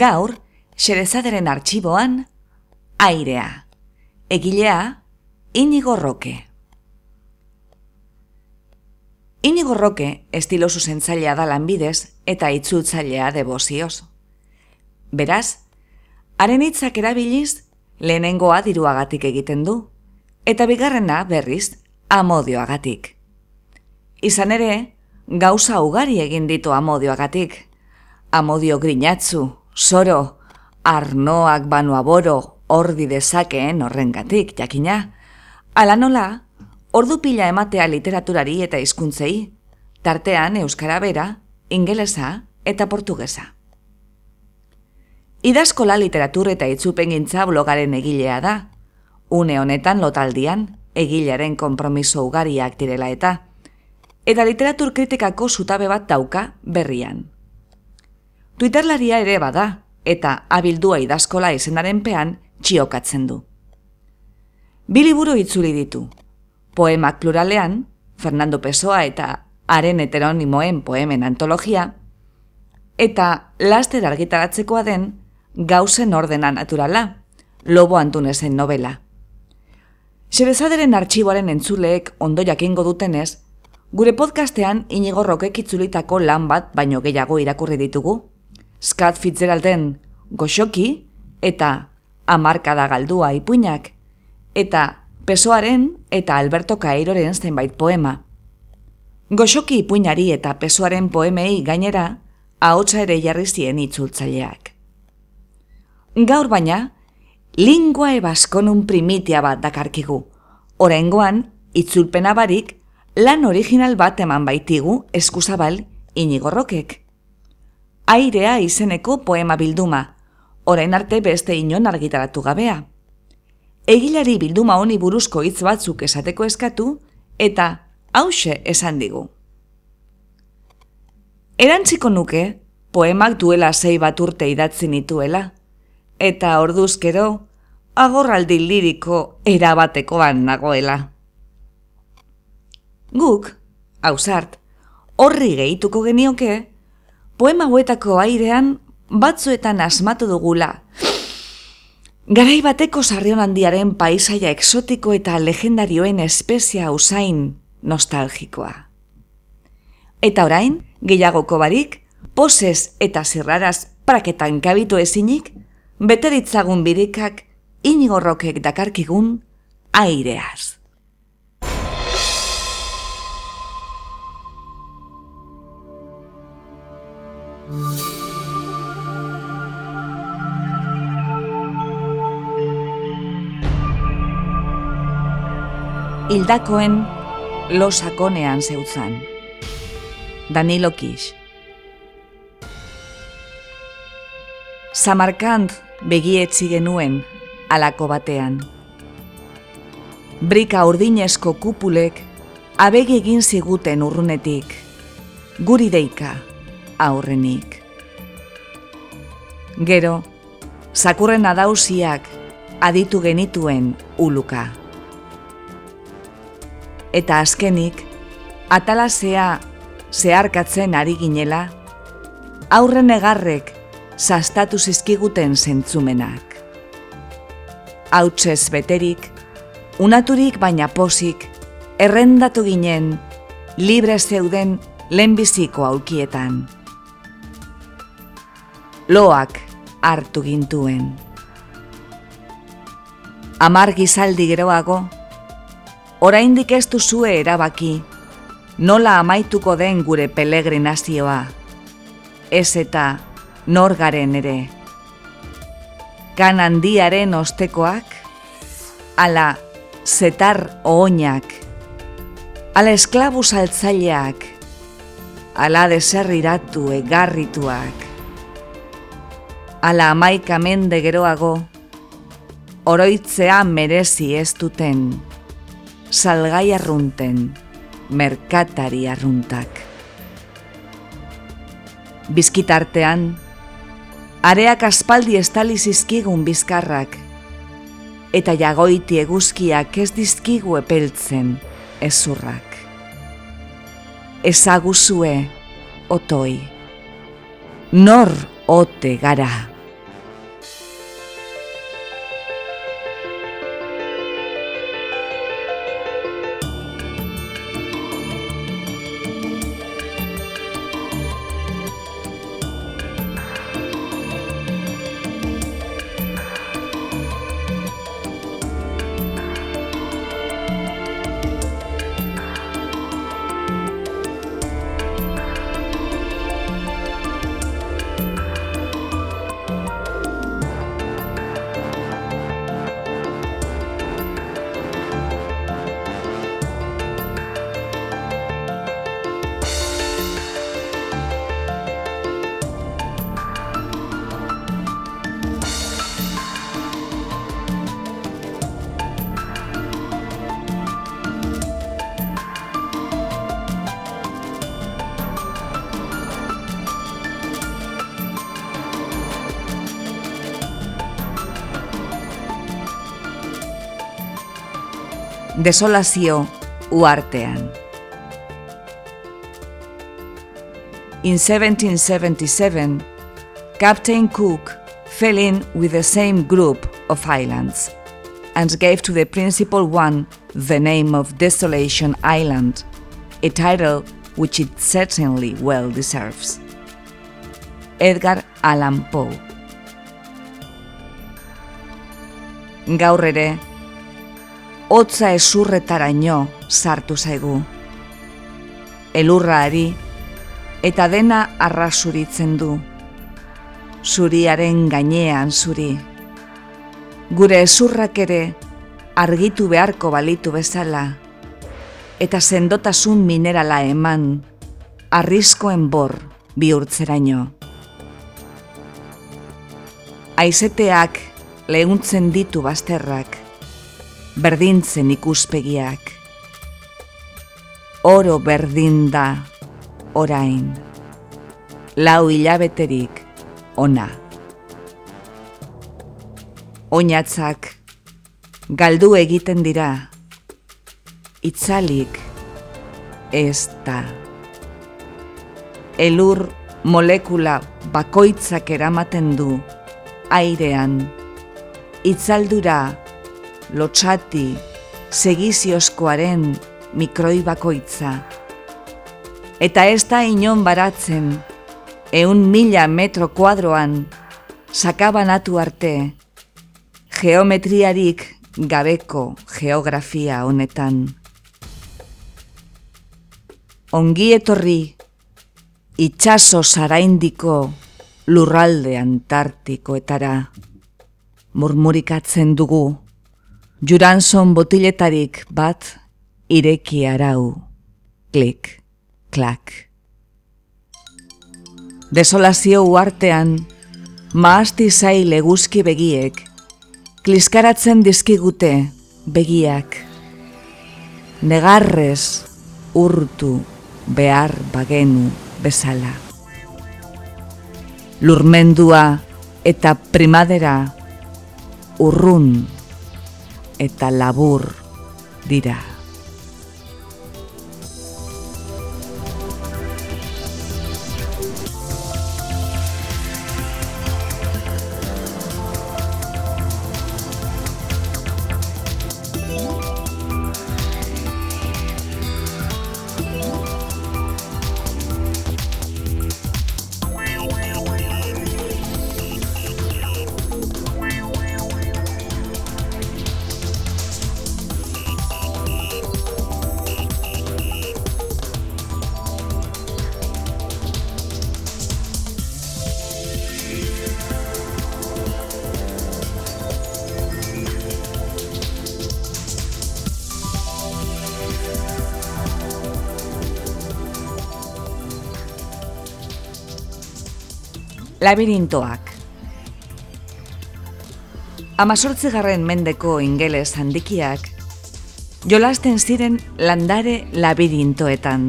Gaur, Xerezaderen arxiboan, airea. Egilea, Inigo Roque. Inigo Roque estilo zuzentzailea da lanbidez eta itzultzailea debozioz. Beraz, haren hitzak erabiliz, lehenengoa diruagatik egiten du, eta bigarrena berriz amodioagatik. Izan ere, gauza ugari egin ditu amodioagatik. Amodio grinatzu, soro, arnoak banu aboro, ordi dezakeen horrengatik, jakina. Ala nola, ordu pila ematea literaturari eta hizkuntzei, tartean euskara bera, ingelesa eta portugesa. Idazkola literatur eta itzupen gintza blogaren egilea da. Une honetan lotaldian, egilaren konpromiso ugariak direla eta, eta literatur kritikako zutabe bat dauka berrian. Twitterlaria ere bada, eta abildua idazkola izenaren pean txiokatzen du. Biliburu itzuli ditu. Poemak pluralean, Fernando Pessoa eta haren heteronimoen poemen antologia, eta laster argitaratzekoa den gauzen ordena naturala, lobo antunezen novela. Xerezaderen artxiboaren entzuleek ondo jakingo dutenez, gure podcastean inigo rokek itzulitako lan bat baino gehiago irakurri ditugu, Scott Fitzgeralden goxoki eta amarkada galdua ipuinak, eta pesoaren eta Alberto Cairoren zenbait poema. Goxoki ipuinari eta pesoaren poemei gainera, ahotsa ere jarri zien itzultzaileak. Gaur baina, lingua ebaskonun primitia bat dakarkigu. Oraingoan, itzulpena barik, lan original bat eman baitigu eskuzabal inigorrokek airea izeneko poema bilduma, orain arte beste inon argitaratu gabea. Egilari bilduma honi buruzko hitz batzuk esateko eskatu eta hause esan digu. Erantziko nuke, poemak duela zei bat urte idatzi nituela, eta orduzkero, agorraldi liriko erabatekoan nagoela. Guk, hausart, horri gehituko genioke, poema huetako airean batzuetan asmatu dugula. Garai bateko sarrion handiaren paisaia exotiko eta legendarioen espezia usain nostalgikoa. Eta orain, gehiagoko barik, poses eta zirraraz praketan kabitu ezinik, beteritzagun birikak inigorrokek dakarkigun aireaz. Hildakoen losakonean zeutzan. Danilo Kish. Samarkand begietzi genuen alako batean. Brika urdinezko kupulek abegi egin ziguten urrunetik. Guri deika aurrenik. Gero, sakurren adausiak aditu genituen uluka eta azkenik, atalazea zeharkatzen ari ginela, aurren egarrek zastatu zizkiguten zentzumenak. Hautsez beterik, unaturik baina posik, errendatu ginen, libre zeuden lehenbiziko aukietan. Loak hartu gintuen. Amar gizaldi geroago, oraindik ez duzue erabaki, nola amaituko den gure pelegrinazioa. ez eta norgaren ere. Kan handiaren ostekoak, ala zetar ohoinak, ala esklabu saltzaileak, ala deserriratu egarrituak, ala amaika mende geroago, oroitzea merezi ez duten, salgai arrunten, merkatari arruntak. Bizkitartean, areak aspaldi estali zizkigun bizkarrak, eta jagoiti eguzkiak ez dizkigu epeltzen ezurrak. Ezaguzue, otoi, nor ote gara. Desolazio uartean. In 1777, Captain Cook fell in with the same group of islands and gave to the principal one the name of Desolation Island, a title which it certainly well deserves. Edgar Allan Poe Gaur ere, hotza esurretaraino sartu zaigu. Elurraari eta dena arrasuritzen du. Zuriaren gainean zuri. Gure esurrak ere argitu beharko balitu bezala eta sendotasun minerala eman arriskoen bor bihurtzeraino. Aizeteak lehuntzen ditu bazterrak, berdintzen ikuspegiak. Oro berdin da, orain, lau hilabeterik ona. Oinatzak galdu egiten dira, itzalik ez da. Elur molekula bakoitzak eramaten du airean, itzaldura lotxati, segiziozkoaren mikroi bakoitza. Eta ez da inon baratzen, eun mila metro kuadroan, sakabanatu arte, geometriarik gabeko geografia honetan. Ongi etorri, itxaso zaraindiko lurralde antartikoetara, murmurikatzen dugu, Juranson botiletarik bat ireki arau. Klik, klak. Desolazio uartean, maasti zail eguzki begiek, kliskaratzen dizkigute begiak. Negarrez urtu behar bagenu bezala. Lurmendua eta primadera urrun eta labur dira. Labirintoak Amazortzigarren mendeko ingeles handikiak jolasten ziren landare labirintoetan,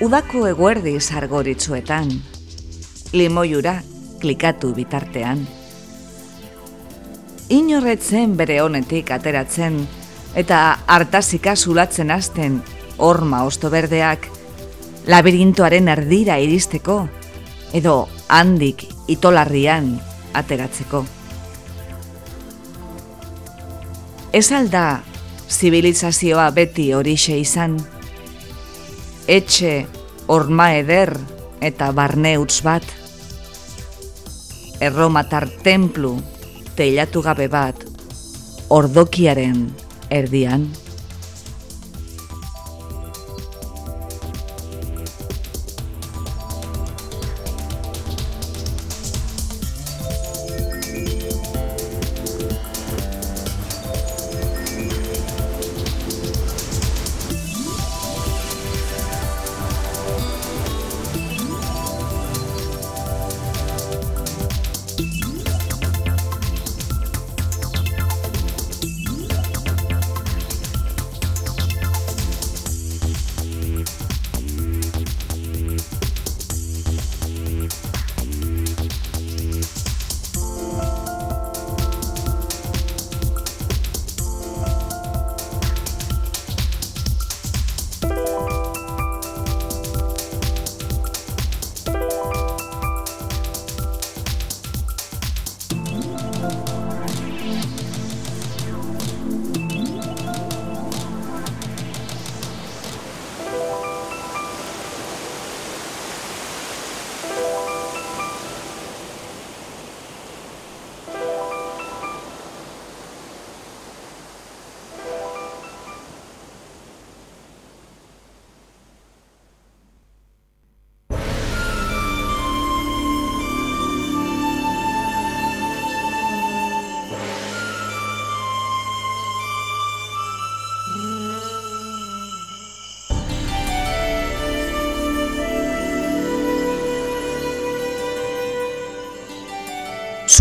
udako eguerdi sargoritzuetan, limoiura klikatu bitartean. Inorretzen bere honetik ateratzen eta hartasika zulatzen hasten horma ostoberdeak labirintoaren erdira iristeko edo handik itolarrian ateratzeko. Ez alda zibilizazioa beti horixe izan, etxe, orma eder eta barne utz bat, erromatar templu teilatu gabe bat, ordokiaren erdian.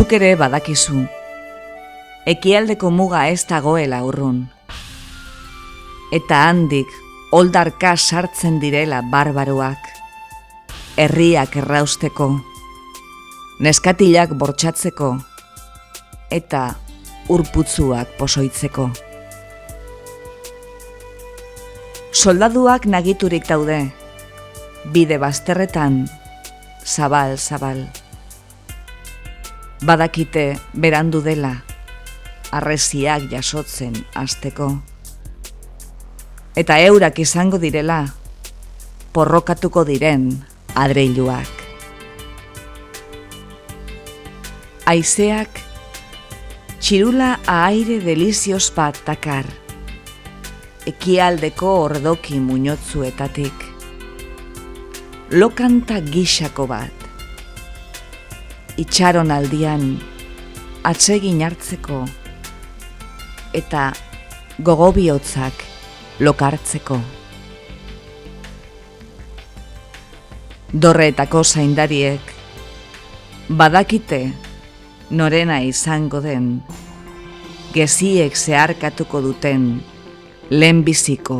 Zuk ere badakizu. Ekialdeko muga ez dagoela urrun. Eta handik oldarka sartzen direla barbaroak. Herriak errausteko. Neskatilak bortxatzeko. Eta urputzuak posoitzeko. Soldaduak nagiturik daude. Bide bazterretan, zabal, zabal badakite berandu dela, arreziak jasotzen azteko. Eta eurak izango direla, porrokatuko diren adreiluak. Aizeak, txirula aire delizioz bat takar, ekialdeko ordoki muñotzuetatik, lokanta gixako bat, itxaron aldian atsegin hartzeko eta gogobiotzak lokartzeko. Dorreetako zaindariek badakite norena izango den geziek zeharkatuko duten lehenbiziko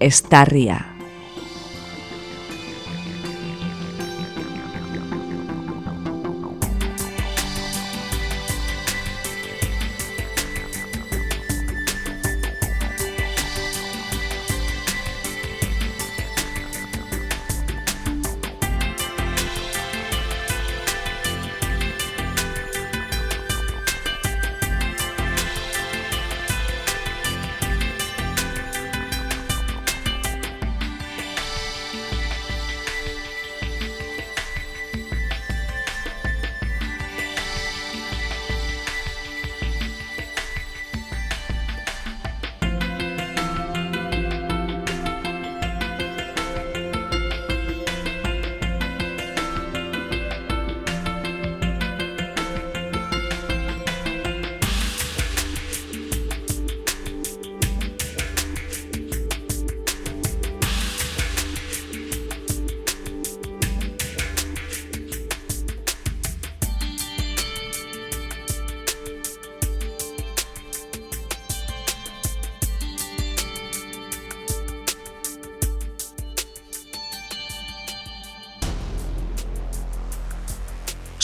estarria.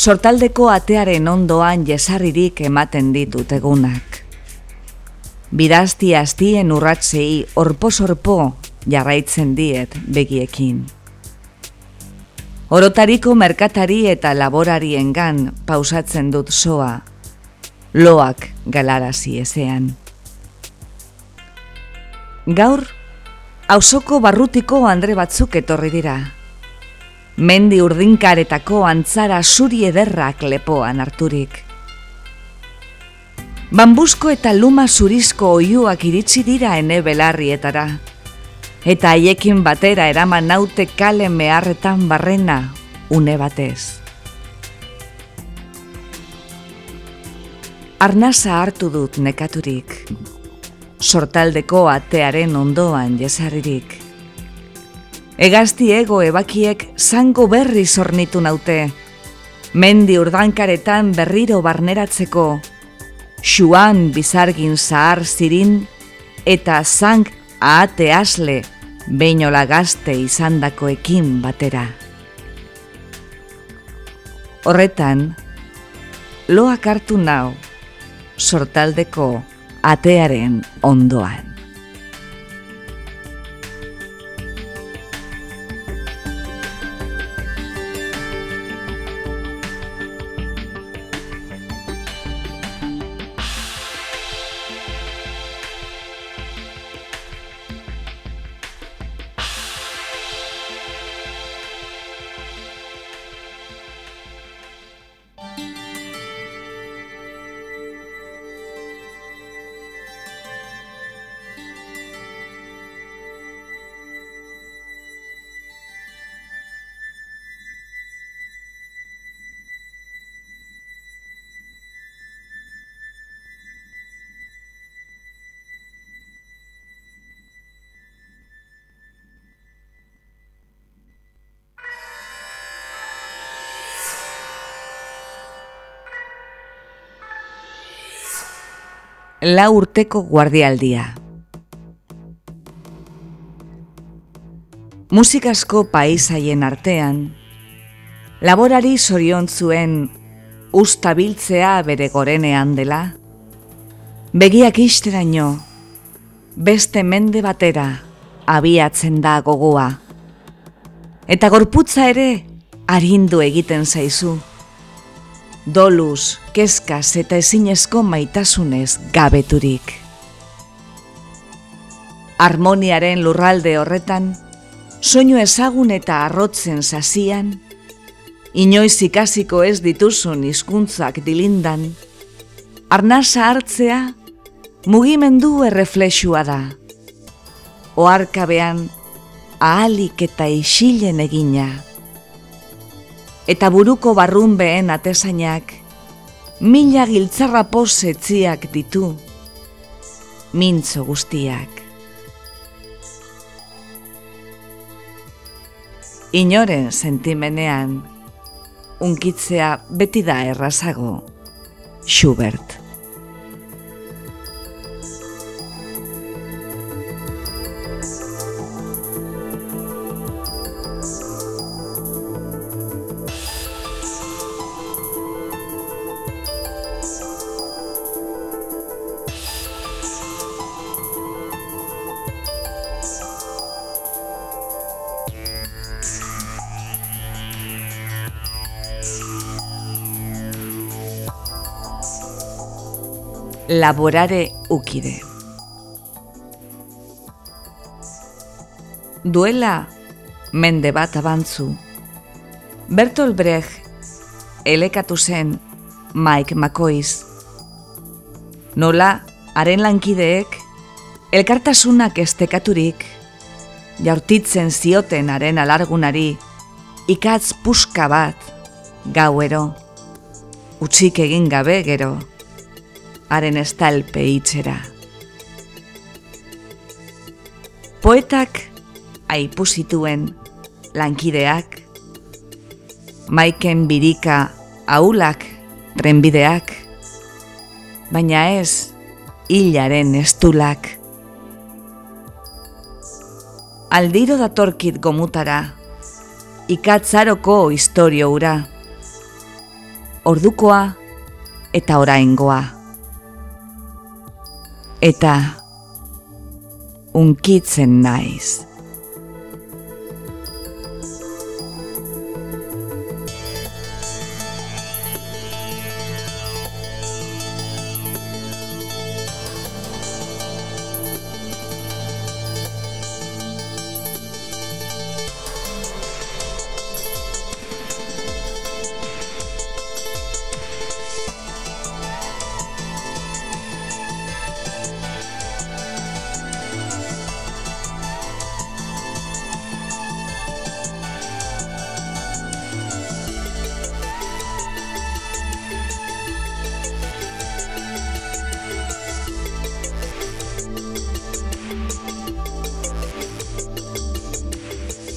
Sortaldeko atearen ondoan jesarririk ematen ditut egunak. Bidazti astien urratzei orpo-sorpo jarraitzen diet begiekin. Orotariko merkatari eta laborariengan pausatzen dut soa, loak galarazi ezean. Gaur, hausoko barrutiko andre batzuk etorri dira. Mendi urdinkaretako antzara suri ederrak lepoan harturik. Bambusko eta luma zurizko oiuak iritsi dira ene belarrietara. Eta haiekin batera eraman naute kale meharretan barrena une batez. Arnasa hartu dut nekaturik, sortaldeko atearen ondoan jesarririk. Egazti ebakiek zango berri zornitu naute, mendi urdankaretan berriro barneratzeko, xuan bizargin zahar zirin, eta zang ahate asle, beinola gazte izandakoekin batera. Horretan, loak hartu nau, sortaldeko atearen ondoan. La urteko guardialdia. Musikasko paisaien artean, laborari zorion zuen ustabiltzea bere gorenean dela, begiak isteraino, beste mende batera abiatzen da gogoa, eta gorputza ere arindu egiten zaizu doluz, kezkaz eta ezinezko maitasunez gabeturik. Harmoniaren lurralde horretan, soinu ezagun eta arrotzen sasian, inoiz ikasiko ez dituzun hizkuntzak dilindan, arnasa hartzea mugimendu erreflexua da. Oarkabean ahalik eta isilen egina eta buruko barrunbeen atesainak, mila giltzarra posetziak ditu, mintzo guztiak. Inoren sentimenean, unkitzea beti da errazago, Schubert. Laborare ukide. Duela mende bat abantzu, Bertolt Brecht elekatu zen Mike McCoys. Nola, haren lankideek, elkartasunak estekaturik, jaurtitzen zioten haren alargunari, ikatz puska bat, gauero, utxik egin gabe gero, haren estalpe itxera. Poetak aipuzituen lankideak, maiken birika aulak renbideak, baina ez hilaren estulak. Aldiro datorkit gomutara, ikatzaroko historio ura, ordukoa eta oraingoa. Eta unkitzen naiz.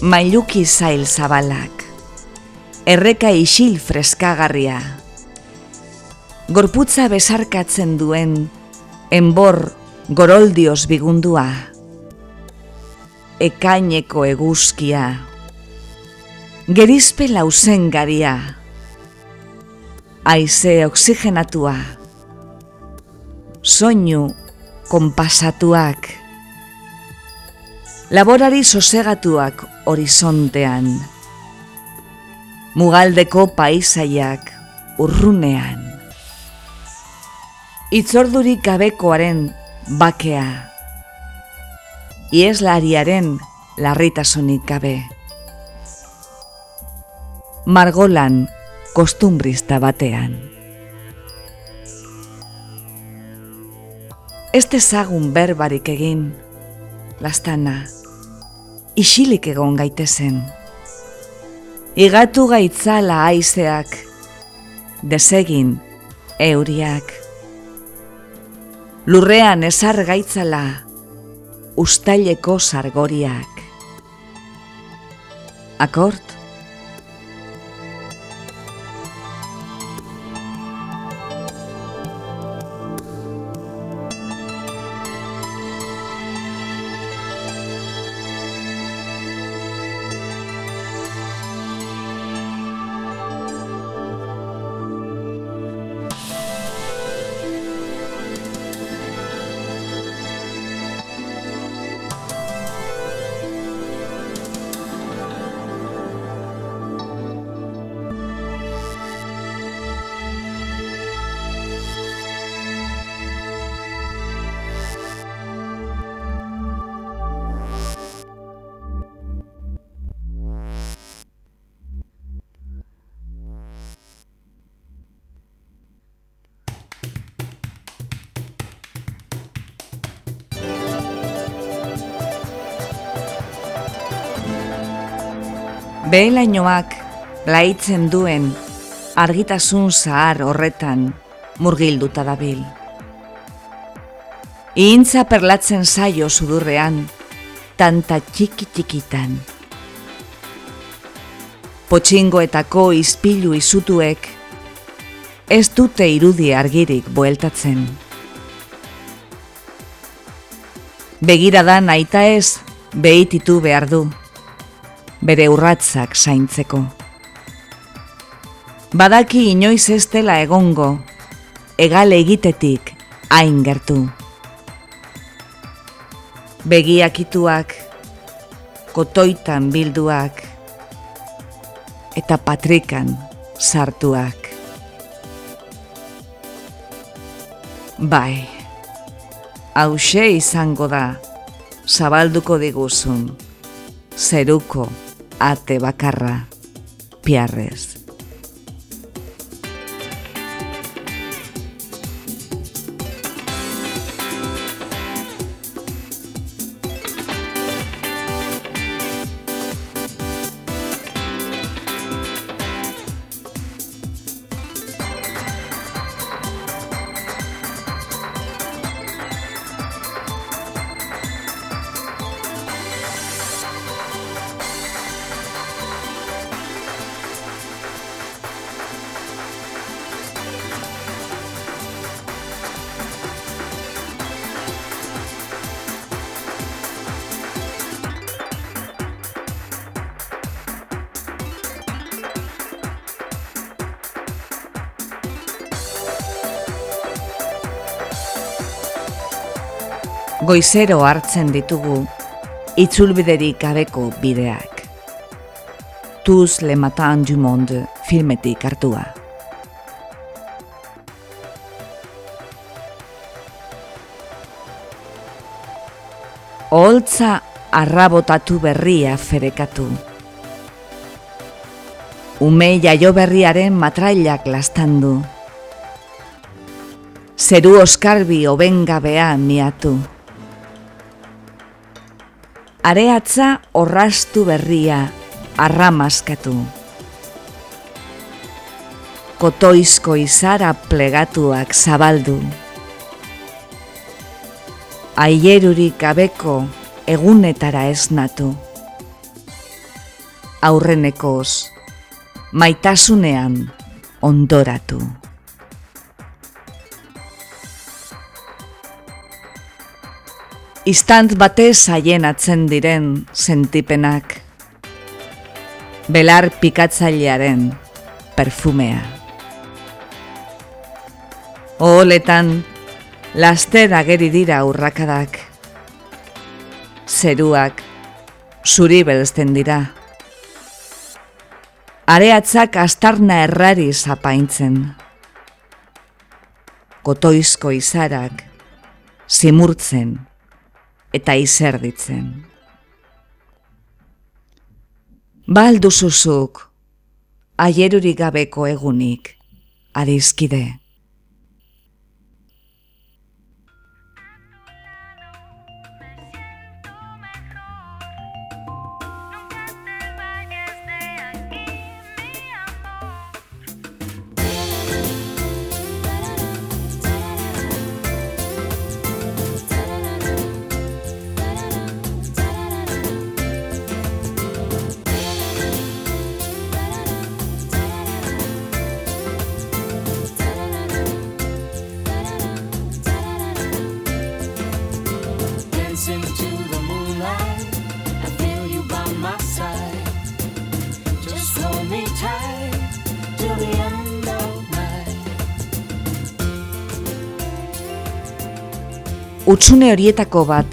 Mailuki zail zabalak, erreka isil freskagarria, gorputza besarkatzen duen, enbor goroldioz bigundua, ekaineko eguzkia, gerizpe lauzen garia, aize oxigenatua, soinu konpasatuak, laborari sosegatuak horizontean. Mugaldeko paisaiak urrunean. Itzordurik gabekoaren bakea. Ieslariaren larritasunik gabe. Margolan kostumbrista batean. Ez dezagun berbarik egin, lastana, isilik egon gaitezen. Igatu gaitzala aizeak, desegin euriak. Lurrean ezar gaitzala, ustaileko sargoriak. Akort? Behelainoak laitzen duen argitasun zahar horretan murgilduta dabil. Iintza perlatzen zaio sudurrean, tanta txiki txikitan. Potxingoetako izpilu izutuek ez dute irudi argirik bueltatzen. Begiradan aita ez behititu behar du bere urratzak zaintzeko. Badaki inoiz ez dela egongo, egal egitetik hain gertu. Begiakituak, kotoitan bilduak, eta patrikan sartuak. Bai, hause izango da, zabalduko diguzun, zeruko, Atebacarra Piarres. Goizero hartzen ditugu itzulbiderik gabeko bideak. Tuz le matin du monde filmetik hartua. Oholtza arrabotatu berria ferekatu. Ume jaio berriaren matrailak lastandu. Zeru oskarbi obengabea miatu. Areatza orrastu berria arramaskatu. Kotoizko izara plegatuak zabaldu. Aierurik gabeko egunetara esnatu. Aurrenekoz, maitasunean ondoratu. Istant batez haien atzen diren sentipenak. Belar pikatzailearen perfumea. Oholetan, laster ageri dira urrakadak. Zeruak, zuri belzten dira. Areatzak astarna errari zapaintzen. Kotoizko izarak, simurtzen eta izerditzen. Balduzuzuk, aierurik gabeko egunik, adizkide. Utsune horietako bat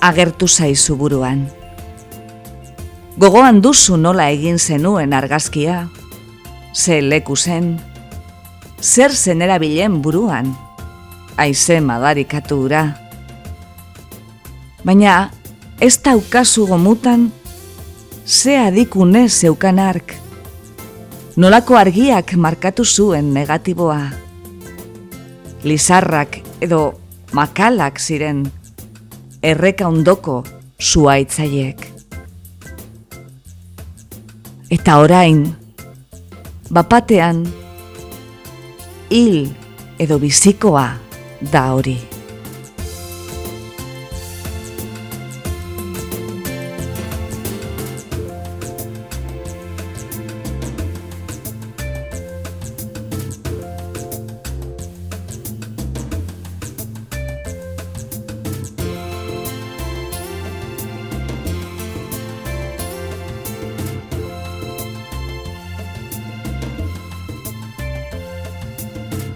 agertu zaizu buruan. Gogoan duzu nola egin zenuen argazkia, ze leku zen, zer zen erabilen buruan, aize madarikatu ura. Baina ez daukazu gomutan, ze adikune zeukan ark, nolako argiak markatu zuen negatiboa. Lizarrak edo makalak ziren erreka ondoko zuaitzaiek. Eta orain, bapatean, hil edo bizikoa da hori.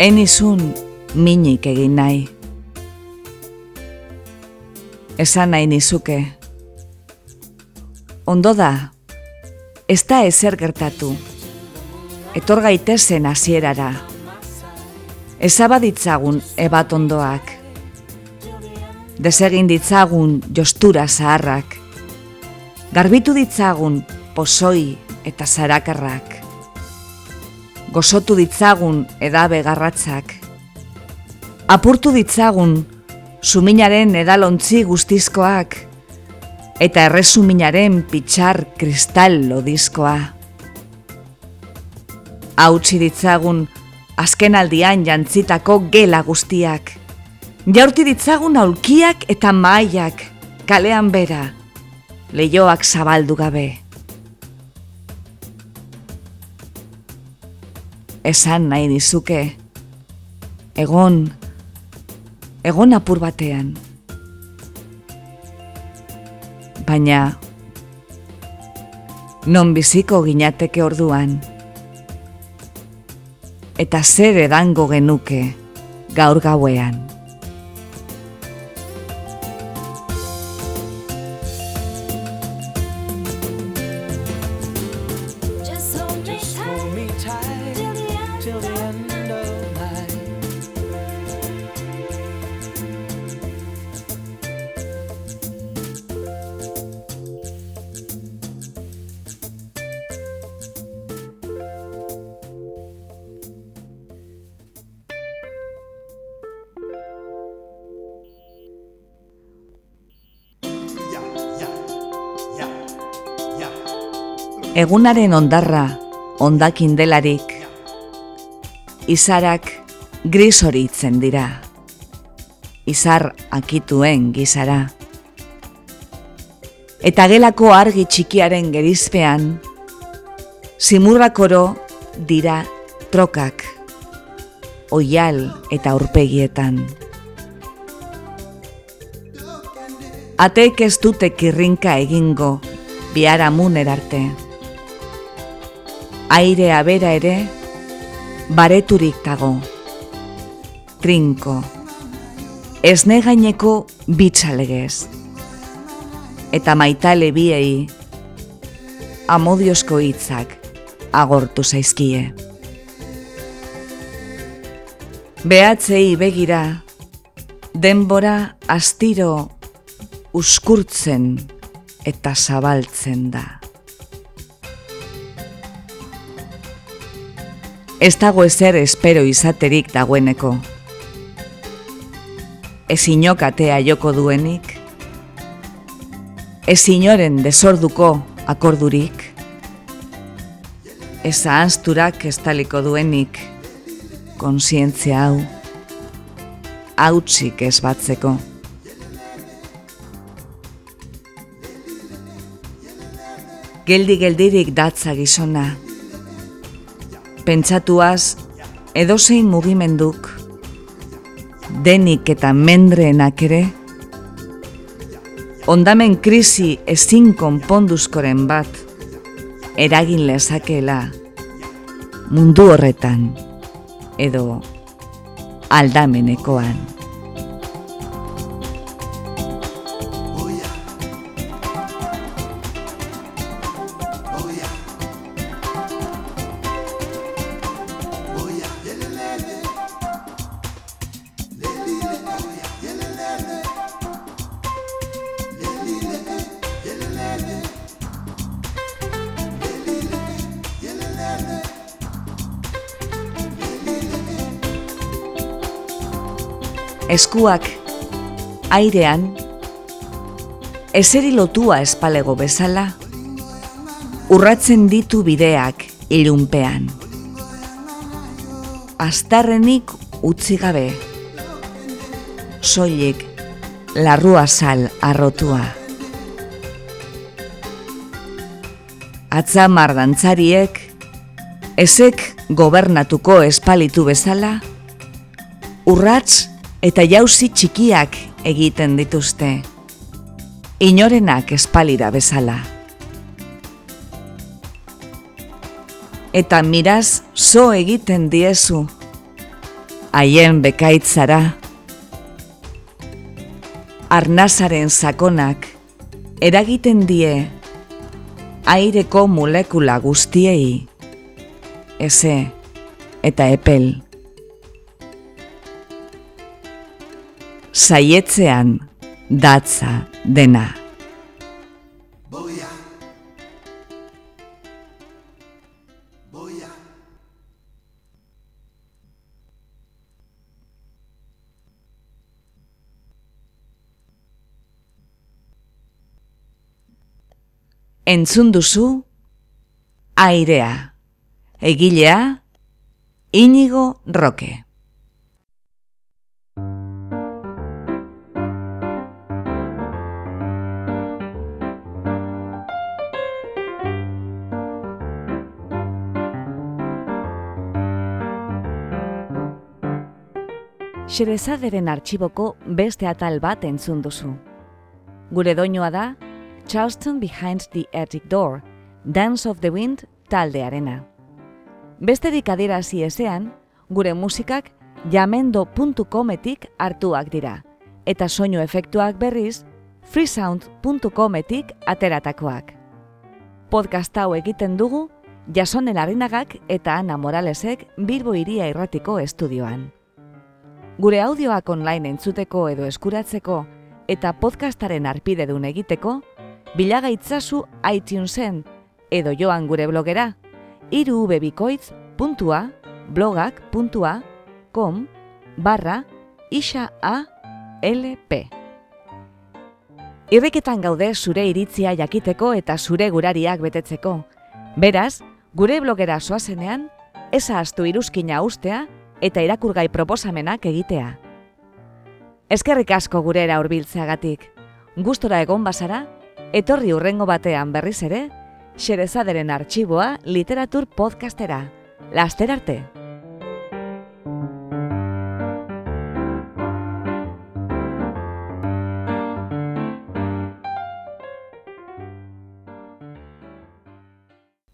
Enizun minik egin nahi. Esan nahi nizuke. Ondo da, ez da ezer gertatu. Etor gaitezen hasierara. Ezabaditzagun ebat ondoak. Desegin ditzagun jostura zaharrak. Garbitu ditzagun posoi eta zarakarrak gozotu ditzagun edabe garratzak. Apurtu ditzagun suminaren edalontzi guztizkoak eta erresuminaren pitxar kristal lodizkoa. Hautsi ditzagun azken aldian jantzitako gela guztiak. Jaurti ditzagun aulkiak eta maaiak kalean bera, leioak zabaldu gabe. Esan nahi dizuke. Egon, egon apur batean. Baina, non biziko ginateke orduan. Eta zer edango genuke gaur gauean. Egunaren ondarra ondakin delarik, izarak gris horitzen dira, izar akituen gizara. Eta gelako argi txikiaren gerizpean, simurrakoro dira trokak, oial eta urpegietan. Ateek ez dute kirrinka egingo, biara arte. Airea bera ere, bareturik dago. Trinko, ez negaineko bitzalegez. Eta maitale biei, amodiozko hitzak agortu zaizkie. Behatzei begira, denbora astiro uskurtzen eta zabaltzen da. Ez dago ezer espero izaterik dagoeneko. Ez inokatea joko duenik, ez inoren desorduko akordurik, ez ahazturak ez taliko duenik, konsientzia hau, hautsik ez batzeko. Geldi-geldirik datza gizona. Pentsatuaz, edozein mugimenduk, denik eta mendreenak ere, ondamen krisi ezin konponduzkoren bat, eragin lezakela mundu horretan edo aldamenekoan. Eskuak airean, ezeri lotua espalego bezala, urratzen ditu bideak irunpean. Astarrenik utzi gabe, soilik larrua sal arrotua. Atzamar dantzariek, ezek gobernatuko espalitu bezala, urratz eta jauzi txikiak egiten dituzte, inorenak espalira bezala. Eta miraz zo egiten diezu, haien bekaitzara, arnazaren sakonak eragiten die aireko molekula guztiei, eze eta epel. Saietzean datza dena. Boia. Boia. Entzun duzu airea. Egilea Inigo Roque. Xerezaderen artxiboko beste atal bat entzun duzu. Gure doinoa da, Charleston Behind the Attic Door, Dance of the Wind taldearena. Besterik adierazi ezean, gure musikak jamendo.cometik hartuak dira, eta soinu efektuak berriz freesound.cometik ateratakoak. Podcast hau egiten dugu, Jason Elarinagak eta Ana Moralesek Bilbo iria irratiko estudioan. Gure audioak online entzuteko edo eskuratzeko eta podcastaren arpidedun egiteko, bilagaitzazu iTunesen edo joan gure blogera irubebikoitz.blogak.com barra isa. Irriketan gaude zure iritzia jakiteko eta zure gurariak betetzeko. Beraz, gure blogera soazenean, eza astu iruzkina ustea eta irakurgai proposamenak egitea. Eskerrik asko gurera hurbiltzeagatik. Gustora egon bazara, etorri urrengo batean berriz ere, xerezaderen arxiboa literatur podcastera. Laster arte!